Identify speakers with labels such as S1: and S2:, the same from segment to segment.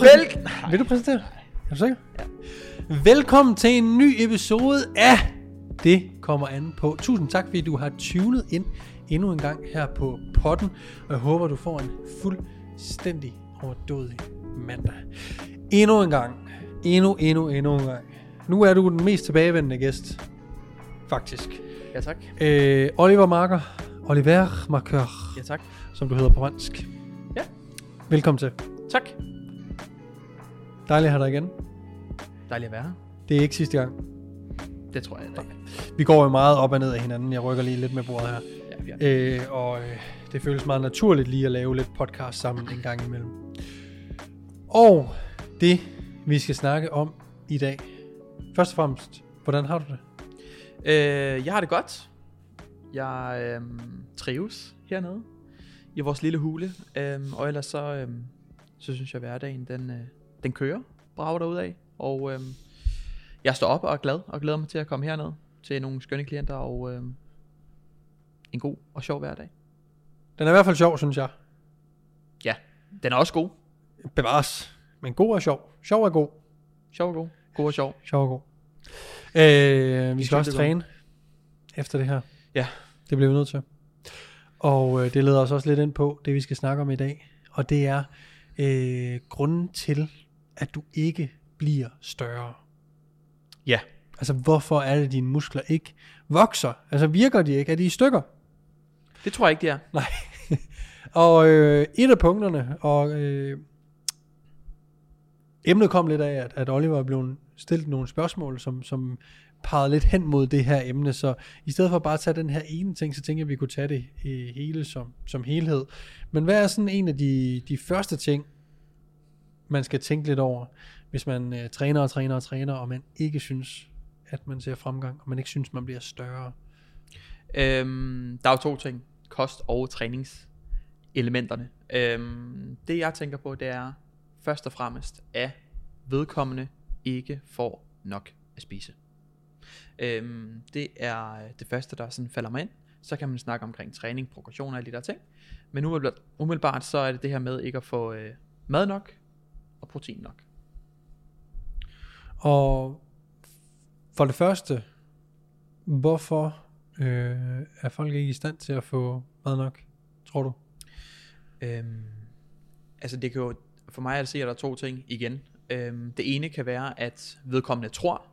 S1: Vel-
S2: Vil du præsentere? Er du sikker? Ja. Velkommen til en ny episode af Det kommer an på. Tusind tak, fordi du har tunet ind endnu en gang her på potten. Og jeg håber, du får en fuldstændig overdådig mandag. Endnu en gang. Endnu, endnu, endnu en gang. Nu er du den mest tilbagevendende gæst. Faktisk.
S1: Ja, tak.
S2: Øh, Oliver Marker. Oliver Marker,
S1: Ja, tak.
S2: som du hedder på fransk.
S1: Ja.
S2: Velkommen til.
S1: Tak.
S2: Dejligt at have dig igen.
S1: Dejligt at være her.
S2: Det er ikke sidste gang.
S1: Det tror jeg ikke.
S2: Vi går jo meget op og ned af hinanden. Jeg rykker lige lidt med bordet her.
S1: Ja, er.
S2: Øh, og øh, det føles meget naturligt lige at lave lidt podcast sammen en gang imellem. Og det, vi skal snakke om i dag. Først og fremmest, hvordan har du det?
S1: Øh, jeg har det godt. Jeg øh, trives hernede i vores lille hule. Øh, og ellers så, øh, så synes jeg, at hverdagen den, øh, den kører brager derud af. Og øh, jeg står op og er glad og glæder mig til at komme herned til nogle skønne klienter og øh, en god og sjov hverdag.
S2: Den er i hvert fald sjov, synes jeg.
S1: Ja, den er også god.
S2: Bevares. Men god er sjov. Sjov er god.
S1: Sjov og god. God og sjov.
S2: Sjov er god. Øh, vi skal også
S1: er
S2: træne efter det her.
S1: Ja.
S2: Det bliver vi nødt til. Og øh, det leder os også lidt ind på det, vi skal snakke om i dag. Og det er øh, grunden til, at du ikke bliver større.
S1: Ja.
S2: Altså, hvorfor er det, dine muskler ikke vokser? Altså, virker de ikke? Er de i stykker?
S1: Det tror jeg ikke, det er.
S2: Nej. og øh, et af punkterne, og øh, emnet kom lidt af, at, at Oliver blev stillet nogle spørgsmål, som, som pegede lidt hen mod det her emne, så i stedet for bare at tage den her ene ting, så tænker jeg, at vi kunne tage det øh, hele som, som helhed. Men hvad er sådan en af de, de første ting, man skal tænke lidt over, hvis man øh, træner og træner og træner, og man ikke synes, at man ser fremgang, og man ikke synes, man bliver større?
S1: Øhm, der er jo to ting. Kost og træningselementerne. Øhm, det jeg tænker på, det er først og fremmest, at vedkommende ikke får nok at spise. Øhm, det er det første, der sådan falder mig ind. Så kan man snakke omkring træning, progression og alle de der ting. Men umiddelbart, umiddelbart så er det det her med ikke at få øh, mad nok og protein nok.
S2: Og for det første, hvorfor øh, er folk ikke i stand til at få mad nok, tror du?
S1: Øhm, altså det kan jo, for mig at se, at der er to ting igen. Øhm, det ene kan være, at vedkommende tror,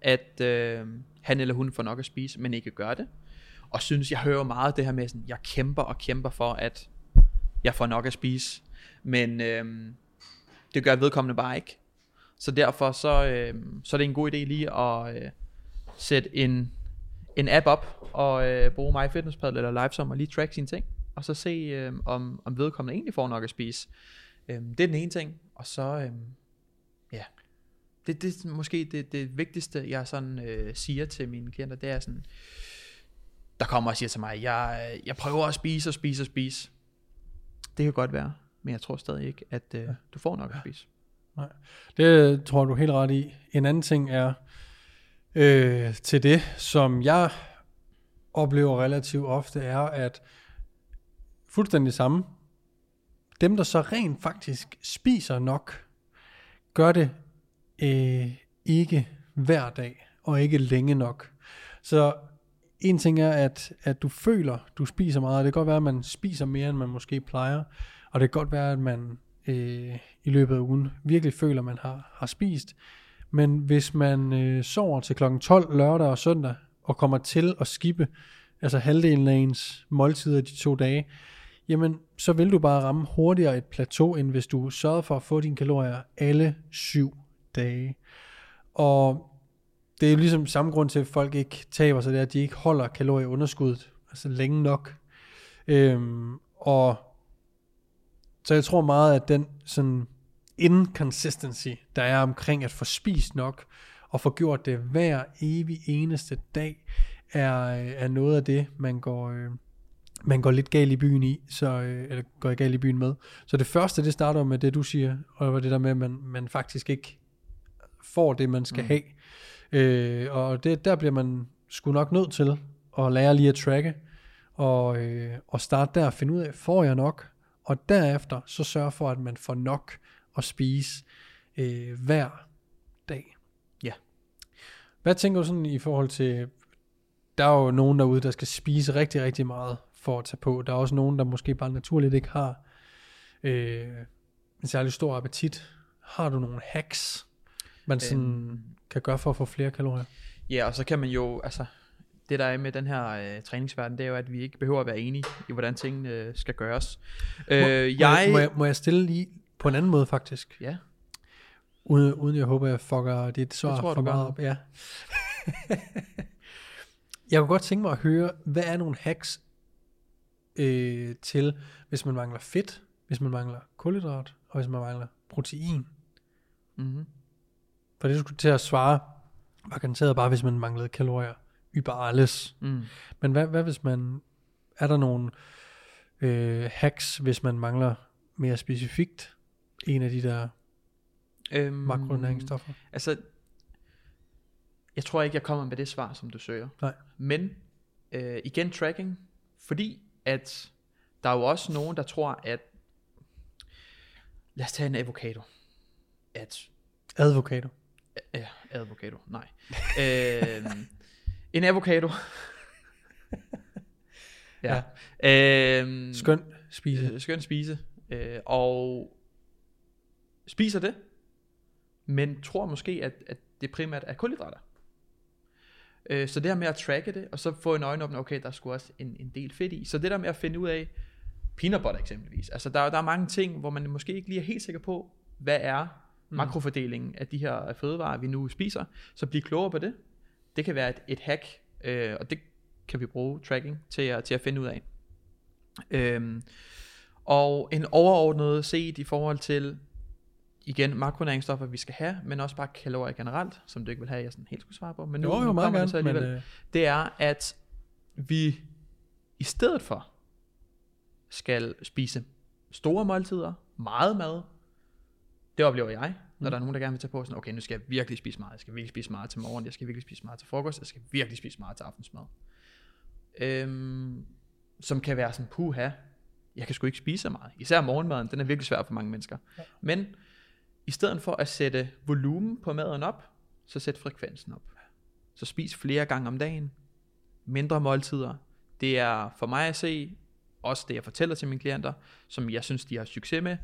S1: at øh, han eller hun får nok at spise, men ikke gør det. Og synes, jeg hører meget det her med, sådan, jeg kæmper og kæmper for, at jeg får nok at spise. Men øh, det gør vedkommende bare ikke. Så derfor så, øh, så er det en god idé lige at øh, sætte en, en app op og øh, bruge MyFitnessPal eller LiveSum og lige track sine ting. Og så se øh, om, om vedkommende egentlig får nok at spise. Øh, det er den ene ting. Og så, øh, ja, det, det er måske det, det vigtigste, jeg sådan øh, siger til mine klienter, det er sådan, der kommer og siger til mig, jeg, jeg prøver at spise og spise og spise. Det kan godt være, men jeg tror stadig ikke, at øh, du får nok at spise.
S2: Det tror du helt ret i. En anden ting er øh, til det, som jeg oplever relativt ofte, er, at fuldstændig samme, dem der så rent faktisk spiser nok, gør det øh, ikke hver dag, og ikke længe nok. Så en ting er, at, at du føler, du spiser meget. Det kan godt være, at man spiser mere, end man måske plejer. Og det kan godt være, at man øh, i løbet af ugen virkelig føler, at man har, har spist. Men hvis man øh, sover til kl. 12 lørdag og søndag, og kommer til at skippe altså halvdelen af ens måltider de to dage, jamen så vil du bare ramme hurtigere et plateau, end hvis du sørger for at få dine kalorier alle syv dage. Og det er jo ligesom samme grund til, at folk ikke taber sig, det er, at de ikke holder kalorieunderskuddet altså længe nok. Øhm, og så jeg tror meget, at den sådan inconsistency, der er omkring at få spist nok, og få gjort det hver evig eneste dag, er, er noget af det, man går, øh, man går lidt galt i byen i, så, øh, eller går galt i byen med. Så det første, det starter med det, du siger, og det der med, at man, man faktisk ikke får det, man skal mm. have. Øh, og det, der bliver man sgu nok nødt til at lære lige at tracke, og, øh, og starte der og finde ud af, får jeg nok? Og derefter så sørge for, at man får nok, at spise øh, hver dag.
S1: Ja.
S2: Hvad tænker du sådan i forhold til, der er jo nogen derude, der skal spise rigtig, rigtig meget for at tage på. Der er også nogen, der måske bare naturligt ikke har øh, en særlig stor appetit. Har du nogle hacks, man sådan
S1: Øhm.
S2: kan gøre for at få flere kalorier?
S1: Ja, og så kan man jo, altså, det der er med den her øh, træningsverden, det er jo, at vi ikke behøver at være enige i, hvordan tingene øh, skal gøres. Øh,
S2: Må,
S1: jeg,
S2: må, jeg, må, jeg, må jeg stille lige på en anden måde faktisk?
S1: Ja,
S2: Uden, uden jeg håber, jeg fucker dit svar
S1: Det tror
S2: for meget op. Ja. jeg kunne godt tænke mig at høre, hvad er nogle hacks øh, til, hvis man mangler fedt, hvis man mangler kulhydrat, og hvis man mangler protein?
S1: mm-hmm.
S2: For det skulle til at svare, var garanteret bare, hvis man manglede kalorier. Über alles.
S1: mm.
S2: Men hvad, hvad hvis man, er der nogle øh, hacks, hvis man mangler mere specifikt en af de der
S1: øhm,
S2: makronæringsstoffer?
S1: Altså, jeg tror ikke, jeg kommer med det svar, som du søger.
S2: Nej.
S1: Men øh, igen tracking, fordi at der er jo også nogen, der tror, at lad os tage en avocado. At
S2: Advokater.
S1: Ja, avocado, nej. øh, en avocado. ja. Øh,
S2: Skøn spise.
S1: øh, skøn spise. Øh, og spiser det, men tror måske, at, at det primært er kulhydrater. Øh, så det her med at tracke det, og så få en øjenåbner, okay, der skulle også en, en del fedt i. Så det der med at finde ud af, peanut butter eksempelvis, altså der, der er mange ting, hvor man måske ikke lige er helt sikker på, hvad er
S2: Mm.
S1: makrofordelingen af de her fødevarer, vi nu spiser. Så bliv klogere på det. Det kan være et, et hack, øh, og det kan vi bruge tracking til at, til at finde ud af. Øhm, og en overordnet set i forhold til, igen, makronæringsstoffer, vi skal have, men også bare kalorier generelt, som du ikke vil have, jeg sådan helt skulle svare på. Men nu,
S2: Jo, jo,
S1: nu
S2: meget
S1: kommer det så
S2: gerne. Men,
S1: alligevel.
S2: øh,
S1: Det er, at vi i stedet for skal spise store måltider, meget mad. Det oplever jeg, når
S2: Mm.
S1: der er nogen, der gerne vil tage på sådan, okay, nu skal jeg virkelig spise meget, jeg skal virkelig spise meget til morgen, jeg skal virkelig spise meget til frokost, jeg skal virkelig spise meget til aftensmad. Øhm, som kan være sådan, puha, jeg kan sgu ikke spise så meget. Især morgenmaden, den er virkelig svær for mange mennesker.
S2: Ja.
S1: Men i stedet for at sætte volumen på maden op, så sæt frekvensen op. Så spis flere gange om dagen, mindre måltider. Det er for mig at se, også det jeg fortæller til mine klienter, som jeg synes de har succes med,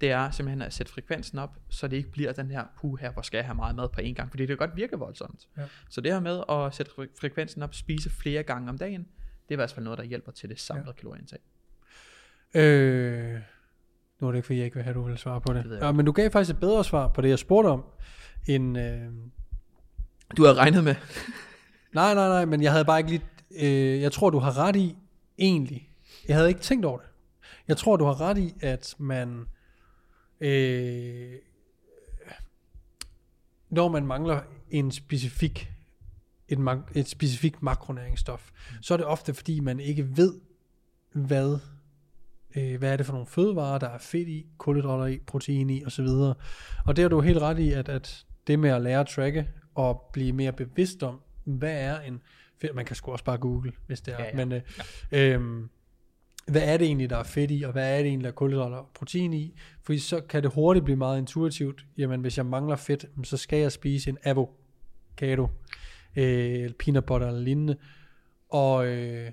S1: det er simpelthen at sætte frekvensen op, så det ikke bliver den her, puh her, hvor skal jeg have meget mad på en gang, fordi det kan godt virke voldsomt.
S2: Ja.
S1: Så det her med at sætte fre- frekvensen op, spise flere gange om dagen, det er i hvert fald noget, der hjælper til det samlede ja. kalorieindtag.
S2: Øh, nu er det ikke, fordi jeg ikke vil have, at du vil svare på det.
S1: Det
S2: ja, men du gav faktisk et bedre svar på det, jeg spurgte om, end... Øh,
S1: Du har regnet med,
S2: nej, nej, nej, men jeg havde bare ikke lige... Øh, jeg tror, du har ret i, egentlig. Jeg havde ikke tænkt over det. Jeg tror, du har ret i, at man... Øh, når man mangler en specifik et, et specifikt makronæringsstof, så er det ofte fordi man ikke ved, hvad øh, hvad er det for nogle fødevarer, der er fedt i, kulhydrater i, protein i osv. Og det har du helt ret i, at, at det med at lære at tracke og blive mere bevidst om, hvad er en man kan sgu også bare google, hvis det er,
S1: Ja, ja.
S2: men øh, øhm, hvad er det egentlig, der er fedt i, og hvad er det egentlig, der er kulhydrater og protein i? Fordi så kan det hurtigt blive meget intuitivt. Jamen, hvis jeg mangler fedt, så skal jeg spise en avocado, øh, eller peanut butter eller lignende. Og, øh,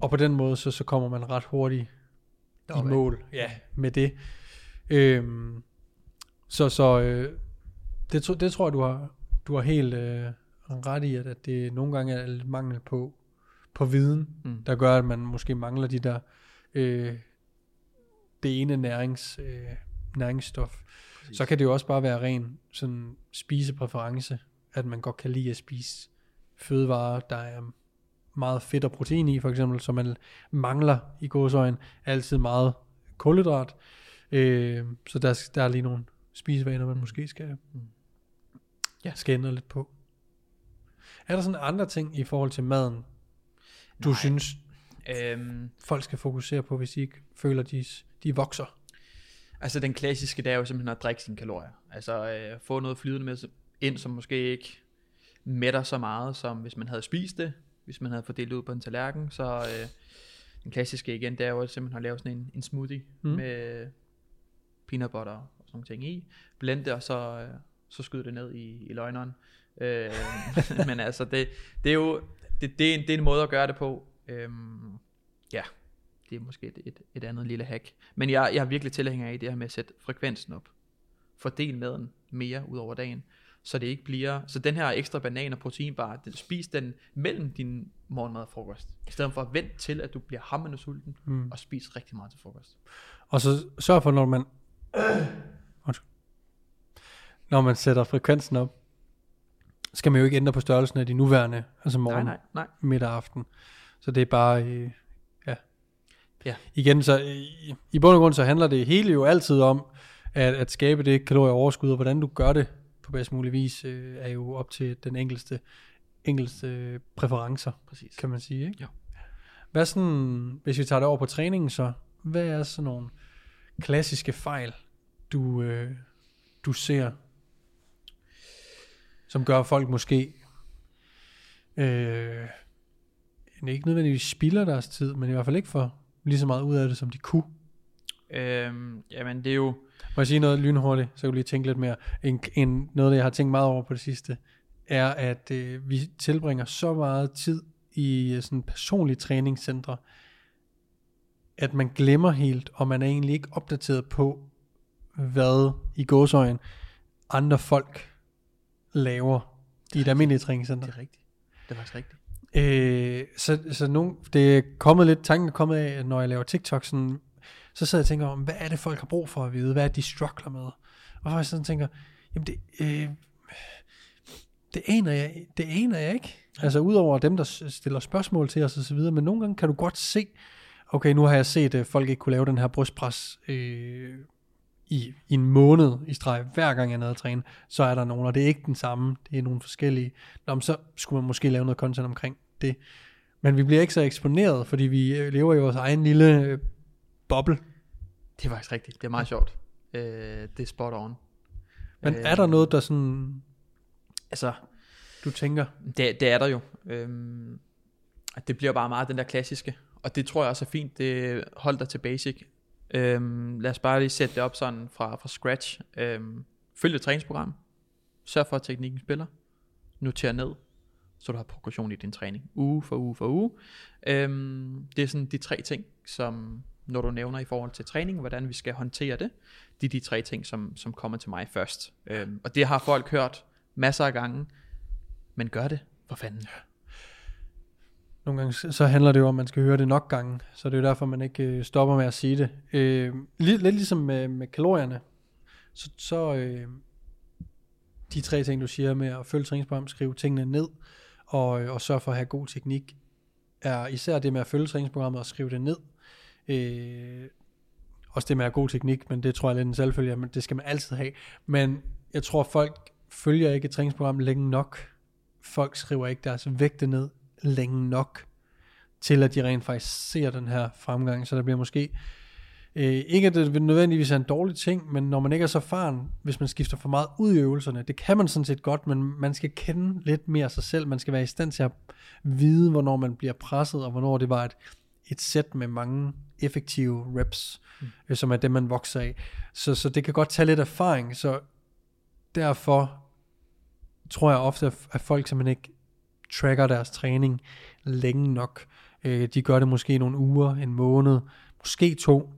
S2: og på den måde, så, så kommer man ret hurtigt i mål ja, med det. Øhm, så så øh, det, det tror jeg, du har, du har helt øh, ret i, at, at det nogle gange er lidt mangel på, på viden,
S1: Mm.
S2: der gør, at man måske mangler de der øh, det ene nærings, øh, næringsstof.
S1: Præcis.
S2: Så kan det jo også bare være ren sådan spisepræference, at man godt kan lide at spise fødevarer, der er meget fedt og protein i, for eksempel, så man mangler i gåsøjen altid meget kulhydrat. Øh, så der, der er lige nogle spisevaner, man måske skal,
S1: Mm.
S2: ja. skal ændre lidt på. Er der sådan andre ting i forhold til maden, du
S1: Nej.
S2: synes,
S1: Øhm,
S2: folk skal fokusere på, hvis de ikke føler, de, de vokser?
S1: altså den klassiske, det er jo simpelthen at drikke sine kalorier. Altså øh, få noget flydende med ind, som måske ikke mætter så meget, som hvis man havde spist det, hvis man havde fordelt det ud på en tallerken. Så øh, den klassiske igen, det er jo simpelthen at lave sådan en, en smoothie Mm. med peanut butter og sådan sådan nogle ting i, blende det, og så, øh, så skyde det ned i, i løgneren. Øh, men altså, det, det er jo, det, det, er en, det er en måde at gøre det på. Øhm, ja, det er måske et, et, et andet lille hack. Men jeg, jeg er virkelig tilhænger af det her med at sætte frekvensen op. Fordel maden mere ud over dagen. Så det ikke bliver, så den her ekstra banan og proteinbar, den, spis den mellem din morgenmad og frokost. I stedet for at vente til, at du bliver hammende sulten,
S2: Mm.
S1: og spis rigtig meget til frokost.
S2: Og så sørg for, når man... Når man sætter frekvensen op, skal man jo ikke ændre på størrelsen af de nuværende, altså morgen,
S1: Nej, nej, nej.
S2: middag og aften. Så det er bare, øh, ja.
S1: Ja.
S2: Igen, så øh, i, i bund og grund, så handler det hele jo altid om, at, at skabe det kalorieoverskud, og hvordan du gør det på bedst mulig vis, øh, er jo op til den enkelte, enkelte præferencer,
S1: Præcis.
S2: kan man sige. Ikke?
S1: Jo.
S2: Hvad sådan, hvis vi tager det over på træningen så, hvad er sådan nogle klassiske fejl, du, øh, du ser, som gør folk måske øh, ikke nødvendigvis spilder deres tid, men i hvert fald ikke får lige så meget ud af det, som de kunne.
S1: Øhm, jamen det er jo,
S2: Må jeg sige noget lynhurtigt, så kan du lige tænke lidt mere. En, en, noget, jeg har tænkt meget over på det sidste, er, at øh, vi tilbringer så meget tid i øh, sådan personlige træningscentre, at man glemmer helt, og man er egentlig ikke opdateret på, hvad i gåsøjen andre folk laver i et almindeligt træningscenter.
S1: det er rigtigt. Det er faktisk rigtigt.
S2: Øh, så, så nogle, det er kommet lidt, tanken er kommet af, når jeg laver TikTok, sådan, så sidder jeg og tænker om, hvad er det folk har brug for at vide, hvad er det de struggler med, og så jeg sådan tænker, jamen det, øh, det aner jeg, det aner jeg ikke, altså udover dem, der stiller spørgsmål til os og så videre, men nogle gange kan du godt se, okay, nu har jeg set, at folk ikke kunne lave den her brystpres øh, i, i en måned i streg, hver gang jeg er nede at træne, så er der nogen, og det er ikke den samme, det er nogle forskellige. Nå, men så skulle man måske lave noget content omkring det. Men vi bliver ikke så eksponeret, fordi vi øh, lever i vores egen lille øh, boble.
S1: Det er faktisk rigtigt. Det er meget sjovt. Øh, det er spot on.
S2: Men
S1: Øh,
S2: er der noget, der sådan,
S1: Altså,
S2: du tænker,
S1: Det, det er der jo. Øhm, det bliver bare meget den der klassiske. Og det tror jeg også er fint. Det hold dig til basic. Øhm, lad os bare lige sætte det op sådan fra, fra scratch. Øhm, følg et træningsprogram. Sørg for, at teknikken spiller. Noter ned, så du har progression i din træning. Uge for uge for uge. Øhm, det er sådan de tre ting, som når du nævner i forhold til træning, hvordan vi skal håndtere det, det er de tre ting, som, som kommer til mig først. Øhm, og det har folk hørt masser af gange, men gør det, for fanden.
S2: nogle gange så- handler det jo om, at man skal høre det nok gange, så det er jo derfor, man ikke øh, stopper med at sige det. Øh, lidt, lidt ligesom med, med kalorierne, så, så øh, de tre ting, du siger med at følge træningsprogram, skrive tingene ned, øh, og og sørge for at have god teknik, er især det med at følge træningsprogrammet og skrive det ned. Øh, også det med at have god teknik, men det tror jeg er lidt en selvfølge, men det skal man altid have. Men jeg tror, folk følger ikke et træningsprogram længe nok. Folk skriver ikke deres vægte ned længe nok, til at de rent faktisk ser den her fremgang. Så der bliver måske, øh, ikke at det nødvendigvis er en dårlig ting, men når man ikke er så erfaren, hvis man skifter for meget ud i øvelserne, det kan man sådan set godt, men man skal kende lidt mere sig selv. Man skal være i stand til at vide, hvornår man bliver presset, og hvornår det var et, et sæt med mange effektive reps, mm. øh, som er det, man vokser af. Så, så det kan godt tage lidt erfaring, så derfor tror jeg ofte, at folk simpelthen ikke tracker deres træning længe nok. Øh, de gør det måske nogle uger, en måned, måske to,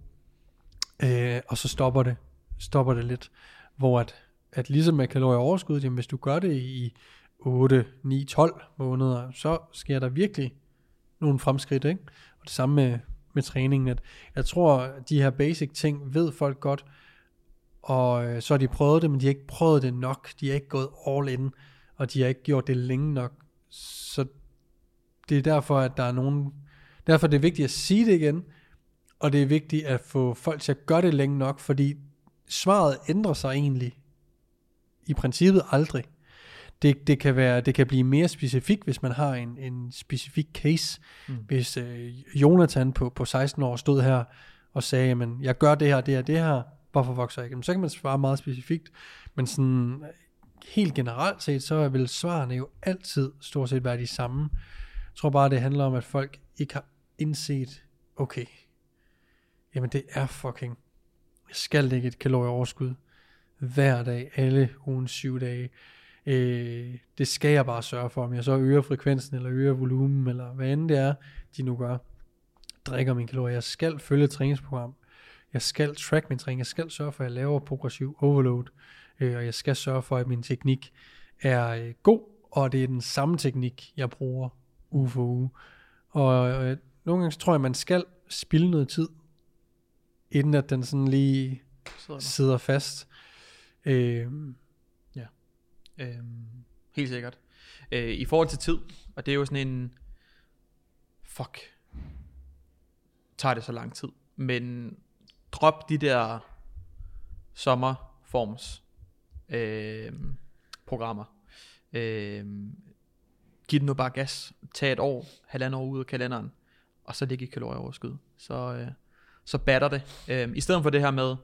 S2: øh, og så stopper det, stopper det lidt. Hvor at, at ligesom med kalorieoverskud, jamen hvis du gør det i 8, 9, 12 måneder, så sker der virkelig nogle fremskridt, ikke? Og det samme med, med træningen, at jeg tror, at de her basic ting ved folk godt, og øh, så har de prøvet det, men de har ikke prøvet det nok, de har ikke gået all in, og de har ikke gjort det længe nok, så det er derfor, at der er nogen, derfor er det vigtigt at sige det igen, og det er vigtigt at få folk til at gøre det længe nok, fordi svaret ændrer sig egentlig i princippet aldrig. Det, det, kan være, det kan blive mere specifikt, hvis man har en, en specifik case. Mm. Hvis øh, Jonathan på, på 16 år stod her og sagde, men jeg gør det her, det her, det her, hvorfor vokser jeg ikke? Jamen, Så kan man svare meget specifikt, men sådan helt generelt set, så vil svarene jo altid stort set være de samme. Jeg tror bare, det handler om, at folk ikke har indset, okay, jamen det er fucking, jeg skal lægge et kalorieoverskud. hver dag, alle ugens syv dage. Øh, det skal jeg bare sørge for, om jeg så øger frekvensen, eller øger volumen, eller hvad end det er, de nu gør. Drikker mine kalorier. Jeg skal følge et træningsprogram. Jeg skal track min træning. Jeg skal sørge for, at jeg laver progressiv overload. Øh, og jeg skal sørge for, at min teknik er øh, god, og det er den samme teknik, jeg bruger uge for uge. Og øh, nogle gange så tror jeg, man skal spille noget tid, inden at den sådan lige
S1: Sidder der.
S2: sidder fast. Øh,
S1: Øhm, helt sikkert. Øh, I forhold til tid, og det er jo sådan en, fuck, tager det så lang tid. Men drop de der sommerforms øh, programmer. Øh, giv den nu bare gas. Tag et år, halvandet år ud af kalenderen, og så ligge i kalorieoverskud. Så, øh, så batter det. Øh, I stedet for det her med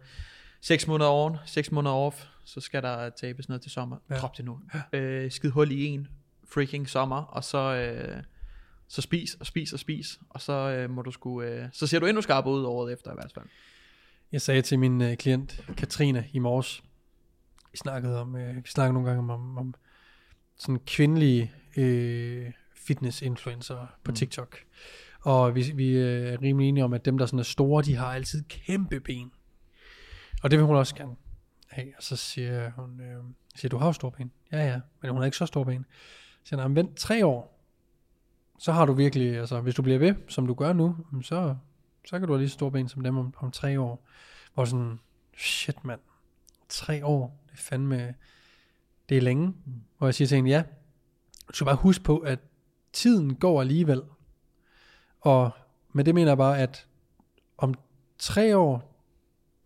S1: 6 måneder on, 6 måneder off, så skal der tabes noget til sommer.
S2: Ja.
S1: Drop det nu. Ja. Øh, skid hul i en freaking sommer, og så, øh, så spis og spis og spis, og så øh, må du sgu, øh, så ser du endnu skarpere ud året efter i hvert fald.
S2: Jeg sagde til min øh, klient Katrine i morges, vi snakkede om, øh, vi snakkede nogle gange om, om sådan kvindelige øh, fitness-influencer på
S1: Mm.
S2: TikTok. Og vi, vi øh, er rimelig enige om, at dem, der sådan er store, de har altid kæmpe ben. Og det vil hun også gerne have. Og så siger hun, øh, siger, du har jo store ben. Ja, ja, men hun har ikke så store ben. Så siger hun, vent tre år, så har du virkelig, altså hvis du bliver ved, som du gør nu, så, så kan du have lige så store ben som dem om, om tre år. Hvor sådan, shit mand, tre år, det er fandme, det er længe. Mm. Hvor jeg siger til hende, ja, du skal bare huske på, at tiden går alligevel. Og med det mener jeg bare, at om tre år,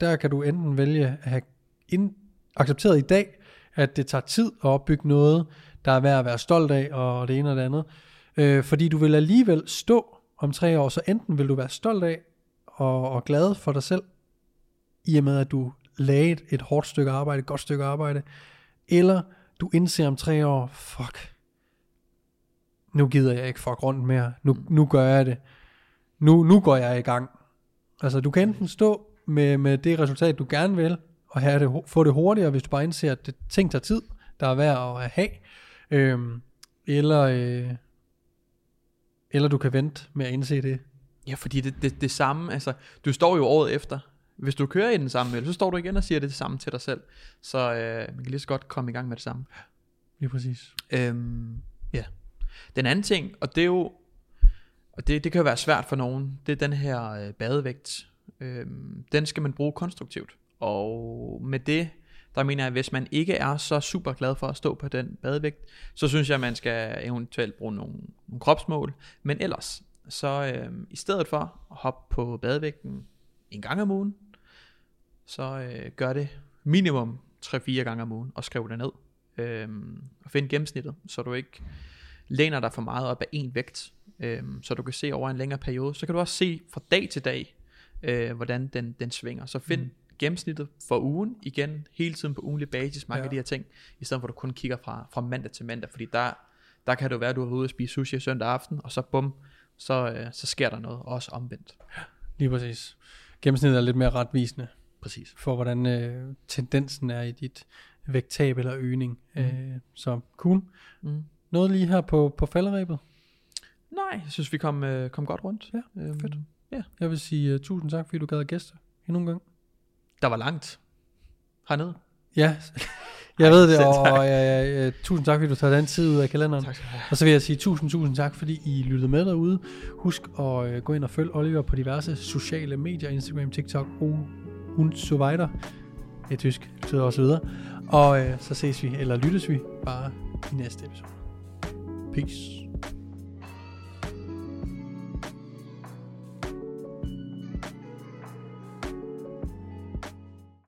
S2: der kan du enten vælge at have ind, accepteret i dag, at det tager tid at opbygge noget, der er værd at være stolt af, og det ene og det andet. Øh, fordi du vil alligevel stå om tre år, så enten vil du være stolt af og, og glad for dig selv, i og med at du lagde et, hårdt stykke arbejde, et godt stykke arbejde, eller du indser om tre år, fuck, nu gider jeg ikke fuck rundt mere, nu, nu gør jeg det, nu, nu går jeg i gang. Altså du kan enten stå med, med det resultat, du gerne vil, og have det, få det hurtigere, hvis du bare indser, at det ting tager tid, der er værd at have, øhm, eller, øh, eller du kan vente med at indse det.
S1: Ja, fordi det, det, det samme, altså, du står jo året efter. Hvis du kører i den samme øl, så står du igen og siger det samme til dig selv. Så øh, man kan lige så godt komme i gang med det samme.
S2: Lige præcis.
S1: Øhm, ja. Den anden ting, og det er jo, og det, det kan jo være svært for nogen, det er den her øh, badevægt. Øh, den skal man bruge konstruktivt. Og med det, der mener jeg, at hvis man ikke er så super glad for at stå på den badevægt, så synes jeg, at man skal eventuelt bruge nogle, nogle kropsmål. Men ellers, så øh, i stedet for at hoppe på badevægten en gang om ugen, så øh, gør det minimum 3-4 gange om ugen og skriv det ned. Øh, og find gennemsnittet, så du ikke læner dig for meget op af en vægt, øhm, så du kan se over en længere periode. Så kan du også se fra dag til dag, øh, hvordan den, den svinger. Så find
S2: Mm.
S1: gennemsnittet for ugen, igen hele tiden på ugenlig basis, mange
S2: Ja.
S1: af de her ting, i stedet for at du kun kigger fra, fra mandag til mandag, fordi der, der kan det jo være, at du har været ude og spise sushi søndag aften, og så bum, så, øh, så sker der noget, også omvendt.
S2: Lige præcis. Gennemsnittet er lidt mere retvisende
S1: Præcis.
S2: for, hvordan øh, tendensen er i dit vægttab eller øgning. Mm. Øh, så cool.
S1: Mm.
S2: Noget lige her på, på falderæbet.
S1: Nej, jeg synes, vi kom, øh, kom godt rundt.
S2: Ja,
S1: øhm,
S2: fedt. Jeg vil sige uh, tusind tak, fordi du gad at gæste endnu en gang.
S1: Der var langt hernede.
S2: Ja, jeg ved det, og, og ja, ja, tusind tak, fordi du tager den tid ud af kalenderen.
S1: Tak skal du have.
S2: Og så vil jeg sige tusind, tusind tak, fordi I lyttede med derude. Husk at øh, gå ind og følge Oliver på diverse sociale medier, Instagram, TikTok og und so weiter. Det er tysk, betyder også videre. Og øh, så ses vi, eller lyttes vi, bare i næste episode. Peace.